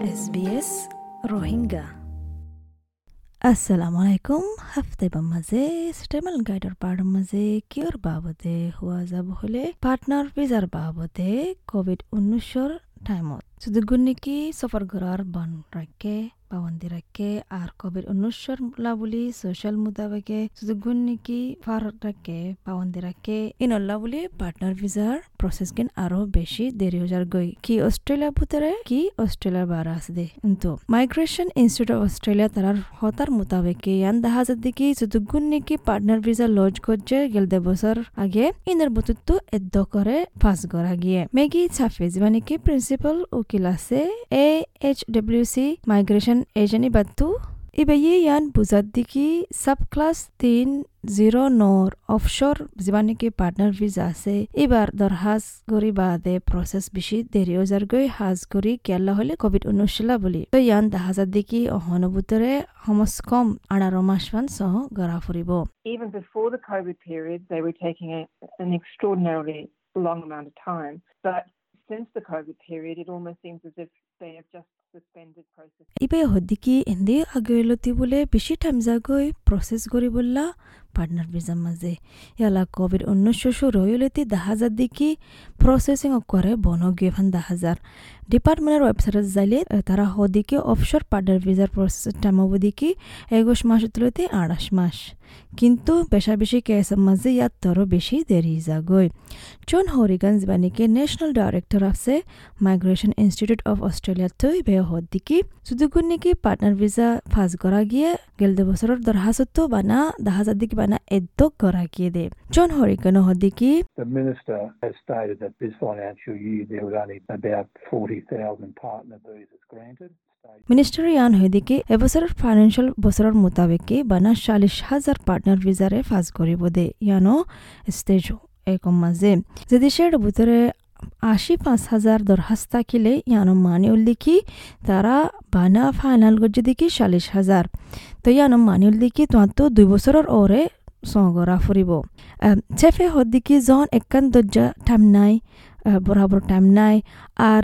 اس بي اس روهينجا السلام عليكم هفتي بمزي ستمل غايدر بار مزي كيور بابوتي هو زابوهولي بارتنر بيزار بابوتي كوفيد 19 تايموت سدغونيكي سفر غرار بان راكي পাবন্দি রাখে আর কোভিড উনিশর বুলি সোশ্যাল মুতাবেকে শুধু গুন্নিকি ফার রাখে পাবন্দি রাখে ইনল্লা বুলি পার্টনার ভিসার প্রসেস কিন আরও বেশি দেরি হয়ে গই কি অস্ট্রেলিয়া ভিতরে কি অস্ট্রেলিয়ার বার আছে দে কিন্তু মাইগ্রেশন ইনস্টিটিউট অফ অস্ট্রেলিয়া তারার হতার মোতাবেকে ইয়ান দেখা যাচ্ছে শুধু গুন্নিকি পার্টনার ভিসা লজ করছে গেল দে বছর আগে ইনার বুতুত্তু এদ্দ করে ফাঁস করা গিয়ে মেগি ছাফেজ মানে কি প্রিন্সিপাল উকিল আছে A H W C migration agent বাত্তু ইবাইয়ে ইয়ান বুজাত দিকি সাব ক্লাস তিন জিরো নর অফশোর যিমান নেকি পার্টনার ভিজা আছে এবার দরহাজ করি বাদে প্রসেস বেশি দেরি ওজার গৈ হাজ করি কেলা হলে কোভিড উনিশলা বুলি তো ইয়ান দাহাজাত দেখি অহনুভূতরে সমস কম আঠারো মাস মান সহ গড়া ফুরিব Even before the COVID period, they were taking a, an extraordinarily long amount of time. But ইবে হদ্দিকি এন্দে আগৈলতি বোলে টাইম যাগৈ প্ৰচেছ কৰিবলা পাৰ্টনাৰ বিজাম মাজে ইয়ালা কোভিড ঊনৈছ শুরু হইলতি দাহাজার দিকি প্রসেসিং করে বনগীয় ফান দাহাজার ডিপার্টমেন্টের ওয়েবসাইটত যাইলে তারা হদিকে অফশোর পার্টনার ভিসার প্রসেস টাইম দিকি একুশ মাস তুলতে আড়াইশ মাস? কিন্তু বেশা বেশি কেসের মাঝে ইয়াত তরো বেশি দেরি যাগৈ জন হরিগঞ্জ বানিকে ন্যাশনাল ডাইরেক্টর আছে মাইগ্রেশন ইনস্টিটিউট অফ অস্ট্রেলিয়া তৈ বে হদ্দিকি সুদুগুন নাকি পার্টনার ভিসা ফাজ করা গিয়ে গেলদে বছরের দরহাসত্ব বানা দাহাজার দিকে বানা এদ্দ করা গিয়ে দে। জন হরিগন হদ্দিকি The Minister has stated that this financial year there were only about 40,000 partner visas granted. Minister ইয়ান হইদিকে এবছরের ফাইন্যান্সিয়াল বছরের মোতাবেকে বানা চাল্লিশ হাজার পার্টনার ভিসারে ফাজ করিব দে ইয়ানো স্টেজ একম মাঝে যে দেশের ভিতরে আশি পাঁচ হাজার দরখাস্ত থাকিলে ইয়ানো মানি উল্লিখি তারা বানা ফাইনাল গজ্জে দেখি চাল্লিশ হাজার তো ইয়ানো মানি উল্লিখি তোমার দুই বছরের ওরে সগরা ফুরিব চেফে হদ্দিকি জন একান দরজা টাইম নাই বরাবর টাইম নাই। আর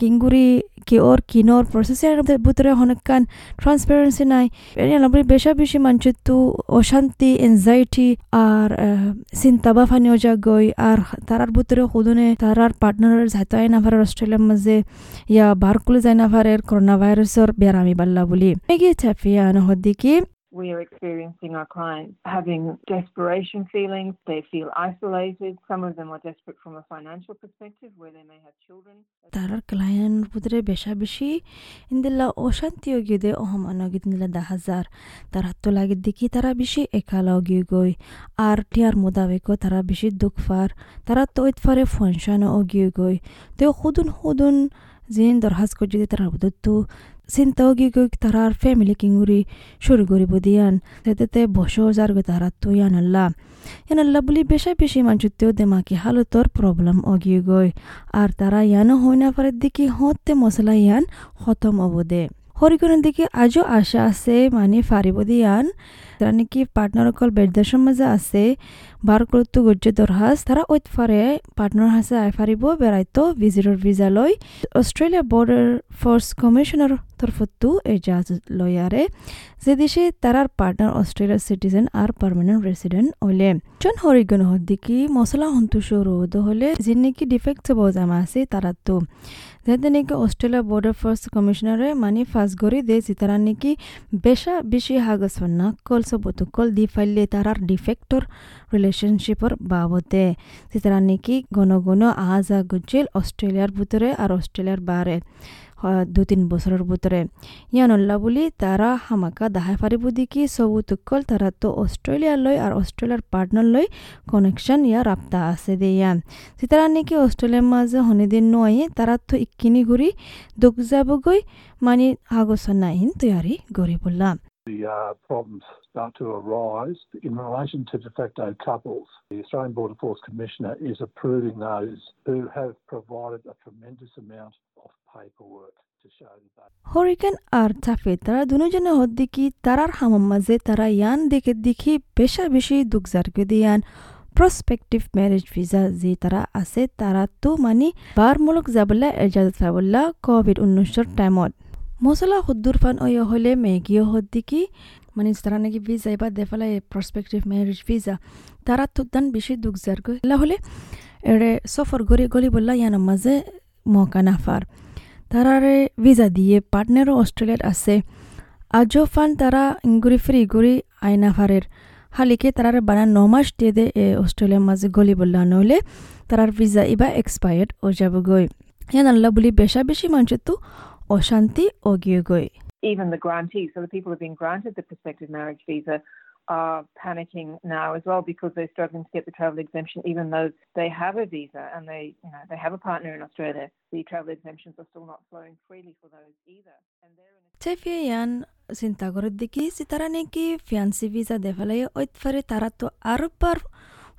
কিঙ্গুরি কি ওর কিনোর প্রসেসের ভিতরে অনেকখান ট্রান্সপারেন্সি নাই। এলাবরি বেশা বেশি মানুষের অশান্তি এনজাইটি আর চিন্তা বা ফানিও গই আর তারার ভিতরে সুদনে তারার পার্টনারের যাইতে আই নাফারের অস্ট্রেলিয়ার মাঝে ইয়া বারকুলে যাই নাফারের করোনা ভাইরাসের বেরামি বাল্লা বলি। মেগি চাপিয়া নহদিকি We are experiencing our clients having desperation feelings. They feel isolated. Some of them are desperate from a financial perspective where they may have children. তারার ক্লায়েন্ট বুদরে বেশা বেশি ইন্দিল্লা অশান্তি গিয়ে অহমান গিদিল্লা দা হাজার তার হাত লাগি দেখি তারা বেশি একালা গিয়ে গই আর টিয়ার মোতাবেক তারা বেশি দুঃখ ফার তারা তৈত ফারে ফনশানো গিয়ে গই তো খুদুন খুদুন চিন্তাও গি গৈ তারার ফ্যামিলি কিঙ্গুরি শুরু করিব দিয়ান তেতে বসো যার গৈ তারা তো ইয়ানাল্লা ইয়ানাল্লা বুলি বেশা বেশি মানুষতেও দেমাকি হালতর প্রবলেম অগিয়ে গই আর তারা ইয়ানো হই না পারে দেখি হতে মশলা ইয়ান খতম অবদে হরিকনের দিকে আজও আশা আছে মানে ফারিব দিয়ান তারা নাকি পার্টনার অকল বেদদেশৰ মাঝে আছে করতো গজ্য দরহাজ তারা ওইত ফারে পার্টনার হাসে আই ফারিব বেড়াইতো ভিজিটর ভিসা লই অস্ট্রেলিয়া বর্ডার ফোর্স কমিশনার তরফতো এজাজ লয়ারে, যে দেশে তারার পার্টনার অস্ট্রেলিয়ার সিটিজেন আর পার্মানেন্ট রেসিডেন্ট হলে। জন হরিগন হদ্দিকি মশলা সন্তোষ রোধ হলে যে নাকি ডিফেক্ট বজামা আছে তারা তো যাতে নাকি অস্ট্রেলিয়া বর্ডার ফোর্স কমিশনারে মানে ফাঁস গড়ি দে তারা নাকি বেশা বেশি হাগস না কল সবতকল দি ফাইলে তারার ডিফেক্টর রিলেশনশিপর বাবদে। তারা নাকি ঘন ঘন আজা গজিল অস্ট্রেলিয়ার ভিতরে আর অস্ট্রেলিয়ার বারে দু তিন বছরের ভিতরে। ইয়ানল্লা বুলি তারা হামাকা দাহাই ফারিব দেখি সবু তুকল তারা তো অস্ট্রেলিয়ার লই আর অস্ট্রেলিয়ার পার্টনার লই কানেকশন ইয়া আছে দে ইয়ান তারা নাকি অস্ট্রেলিয়ার মাঝে হনিদিন নয় তারা তো ইকিনি ঘুরি দুঃখ যাবগৈ মানে আগসন নাইন তৈয়ারি গড়ি বললাম start to arise in relation to de facto couples. The Australian Border Force Commissioner is approving those who have provided a tremendous amount of paperwork. হরিকেন আর চাফে তারা দুজনে হদ্দিকি তারার হামার মাঝে তারা ইয়ান দেখে দেখি বেশা বেশি দুঃখ জারকে দিয়ান প্ৰস্পেক্টিভ মেৰেজ ভিজা যি তাৰা আছে তাৰাতো মানে বার বাৰমূলক যাবলৈ এজাজত পাবলৈ ক'ভিড ঊনৈছৰ টাইমত মচলা সুদূৰ ফান অয় হ'লে মেগিও হদ্দিকি মানে তারা নাকি দেফালে প্রসপেক্টিভ ম্যারেজ ভিজা তারা তো দান বেশি দুঃখ যার গলা হলে এড়ে সফর গড়ি গলি বললা ইয়ানোর মাঝে মকা নাফার তারারে ভিজা দিয়ে পার্টনারও অস্ট্রেলিয়াত আছে। আজও ফান তারা ইঙ্গুরি ফ্রি গুড়ি আইনাফারের হালিকে তারারে বানা ন মাস দিয়ে দে অস্ট্রেলিয়ার মাঝে গলি বললা, নহলে তারার ভিজা এবার এক্সপায়ার্ড ও যাব গই। ইয়ান আল্লাহ বলি বেশা বেশি মানুষের তো অশান্তি ও গিয়ে গই। Even the grantees, so the people who've been granted the prospective marriage visa, are panicking now as well because they're struggling to get the travel exemption, even though they have a visa and they, you know, they have a partner in Australia. The travel exemptions are still not flowing freely for those either. And they're in a চেফিয়ে ইয়ান চিন্তা করে দেখি সিতারা নাকি fiancé visa দেখালে ঐতফারে তারা তো আরো পার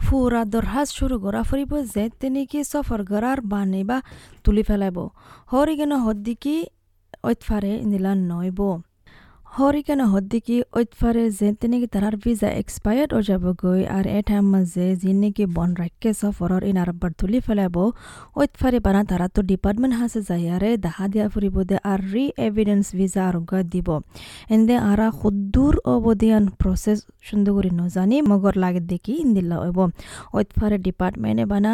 ফুরা দরহাজ শুরু করা ফুরিব যে তেনেকি সফর করার বানিবা তুলি ফেলাইব হরিগেন হদ্দিকি ঐতফারে ইন্দিলা নইব। হরিকেন হদ্দিকি ঐতফারে যে তেনেকি তারার ভিসা এক্সপায়ার্ড ও যাব গই আর এ টাইম মাঝে যি নাকি বন রাখকে সফরর ইন আরবার তুলি ফেলাইব ঐতফারে বানা তারা তো ডিপার্টমেন্ট হাসে যাইয়ারে দাহা দিয়া ফুরিব দে আর রি এভিডেন্স ভিসা আরোগ্য দিব। এন্দে আরা খুদ্দুর অবদিয়ান প্রসেস সুন্দর করে নজানি মগর লাগে দেখি ইন্দিল্লা হইব ঐতফারে ডিপার্টমেন্টে বানা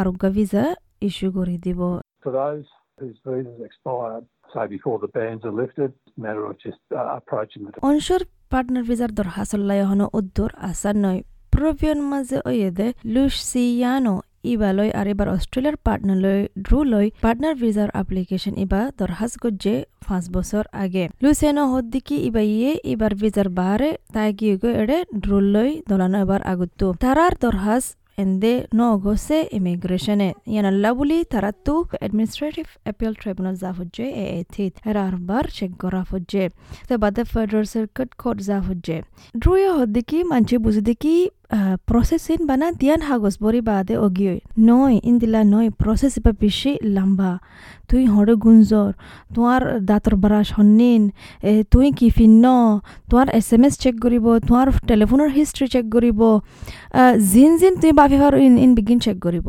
আরোগ্য ভিসা ইস্যু করে দিব। For those whose visas expired, onshore partner ভিসার দরহাসল্লাই হন উদ্দর আসার নয় প্রভিয়ন মাঝে ওয়েদে লুসিয়ানো ইবালৈ আর এবার অস্ট্রেলিয়ার পার্টনারলৈ ড্রুলৈ পার্টনার ভিসার অ্যাপ্লিকেশন ইবা দরহাজ গজ্জে পাঁচ বছর আগে লুসিয়ানো হদ্দিকি ইবা ইয়ে এবার ভিসার বাহারে তাই গিয়ে এড়ে ড্রুলৈ দলানো এবার আগুত্তু তারার দরহাজ এন্দে ন গছে ইমিগ্রেশনে ইয়ানাল্লা বুলি তারাতু অ্যাডমিনিস্ট্রেটিভ অ্যাপিল ট্রাইব্যুনাল জাফুজ্জে এ এথিত এরা আরবার চেক করা ফুজ্জে তে বাদে ফেডারেল সার্কিট কোর্ট জাফুজ্জে ড্রুয়ে হদ্দিকি প্রসেসিন বানা দিয়ান হাগজ বরি বাদে অগিয়ই নয় ইন্দিলা নয় প্রসেস ইবা বেশি লম্বা তুই হরে গুঞ্জর তোমার দাঁতর ব্রাশ হন্নিন তুই কি ফিন্ন তোমার এস এম এস চেক কৰিব তোমাৰ টেলিফোনৰ হিষ্ট্ৰী চেক কৰিব জিন জিন তুমি বাফি ইন ইন বিগিন চেক কৰিব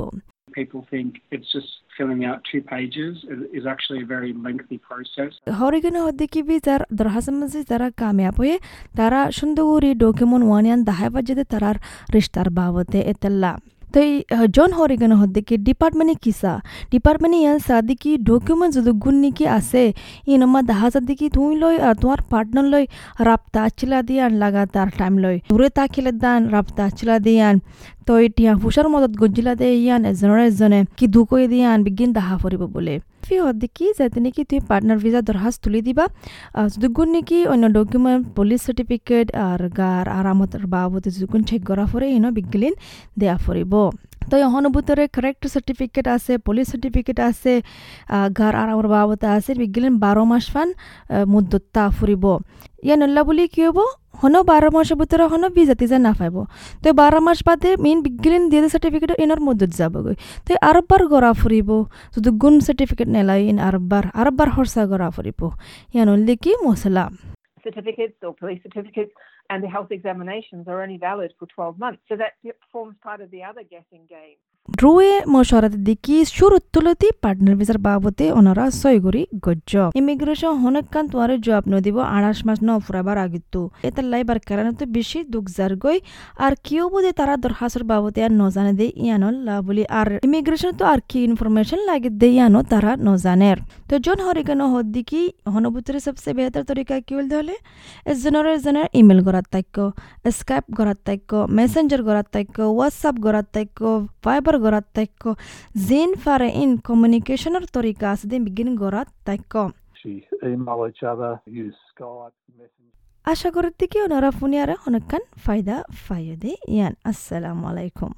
people think it's just filling out two pages is actually a very lengthy process. হরিগনে হদ্দিকি বি যার দরহাসম মাঝে যারা কামিয়াব হয়ে, তারা সুন্দরী ডকুমেন্ট ওয়ানিয়ান দাহাই বাজেতে তারার রিস্তার বাবতে এতেল্লা। তো জন হরিগন হদ্দিকি ডিপার্টমেন্টে কিসা? ডিপার্টমেন্টে ইয়ান সাদিকি ডকুমেন্ট যদি গুণ নিকি আছে ইনমা দাহা সাদিকি তুই লই আর তোমার পার্টনার লই রাপ্তা চিলা দিয়ান লাগাতার টাইম লই দূরে তাকিলে দান, রাপ্তা চিলা দিয়ান। তো এতিয়া হুশার মদত গঞ্জিলা দে ইয়ান, এজনৰ এজনে কি দুকই দিয়ান বিজ্ঞান দাহা ফুৰিব বোলে। ফি দেখি যাতে নেকি তুমি পাৰ্টনাৰ ভিজা দৰখাস্ত তুলি দিবা। যদি নেকি অন্য ডকুমেণ্ট পুলিচ চাৰ্টিফিকেট আৰু গাৰ, আৰামত বাবদ যদি গুণ চেক কৰা ফুৰে, ইনো বিজ্ঞান দেয়া ফুরিব তো এখনও ভিতরে কারেক্ট সার্টিফিকেট আছে পুলিশ সার্টিফিকেট আছে ঘর আরামর বাবদে আছে বিগলিন বারো মাস ফান মুদ্দতা ফুরিব ইয়া নল্লা বুলি কি হব হন বারো মাসের ভিতরে হন ভিজা টিজা না পাইব তো বারো মাস বাদে মেইন বিগিলিন দিয়ে সার্টিফিকেট ইনার মধ্যত যাবগৈ তো আরববার গড়া ফুরিব যদি গুণ সার্টিফিকেট নেলাই ইন আরববার আরববার হরসা গড়া ফুরিব ইয়া নল্লি কি মশলা certificates or police certificates, and the health examinations are only valid for 12 months. So that forms part of the other guessing game. ড্রুয়ে মশরাত দিকি শুরুত তুলতি পার্টনার ভিসার বাবতে ওনারা সয়গুড়ি গজ্জ ইমিগ্রেশন হনকান তোয়ারে জবাব নদিব আড়াশ মাস ন ফুরাবার আগিতু এটা লাইবার কারণে তো বেশি দুঃখ যার গই, আর কেউ বোধে তারা দরখাস্তর বাবতে আর নজানে দে ইয়ানো লা বলি আর ইমিগ্রেশন তো আর কি ইনফরমেশন লাগে দে ইয়ানো তারা নজানের তো জন হরিকানো হদ্দিকি হনভূতরে সবসে বেহতর তরিকা কি বলতে হলে? এজনের এজনের ইমেল গড়াত তাক্য স্কাইপ গড়াত তাক্য মেসেঞ্জার গড়াত তাক্য হোয়াটসঅ্যাপ গড়াত তাক্য ফাইবার গড়াত তাক্য জিন ফারে ইন কমিউনিকেশনের তরিকা আছে দে বিগিন গড়াত তাক্য. আশা করার দিকে ওনারা ফোনিয়ারা অনেকখান ফায়দা ফায়দে ইয়ান আসসালামু আলাইকুম।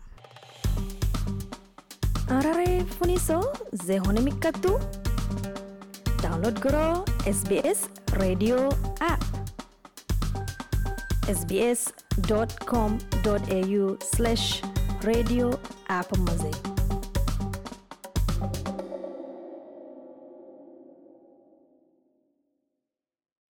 আরারে শুনিছ যে হনিমিকাটো download Download guro SBS Radio app. sbs.com.au slash radio app music.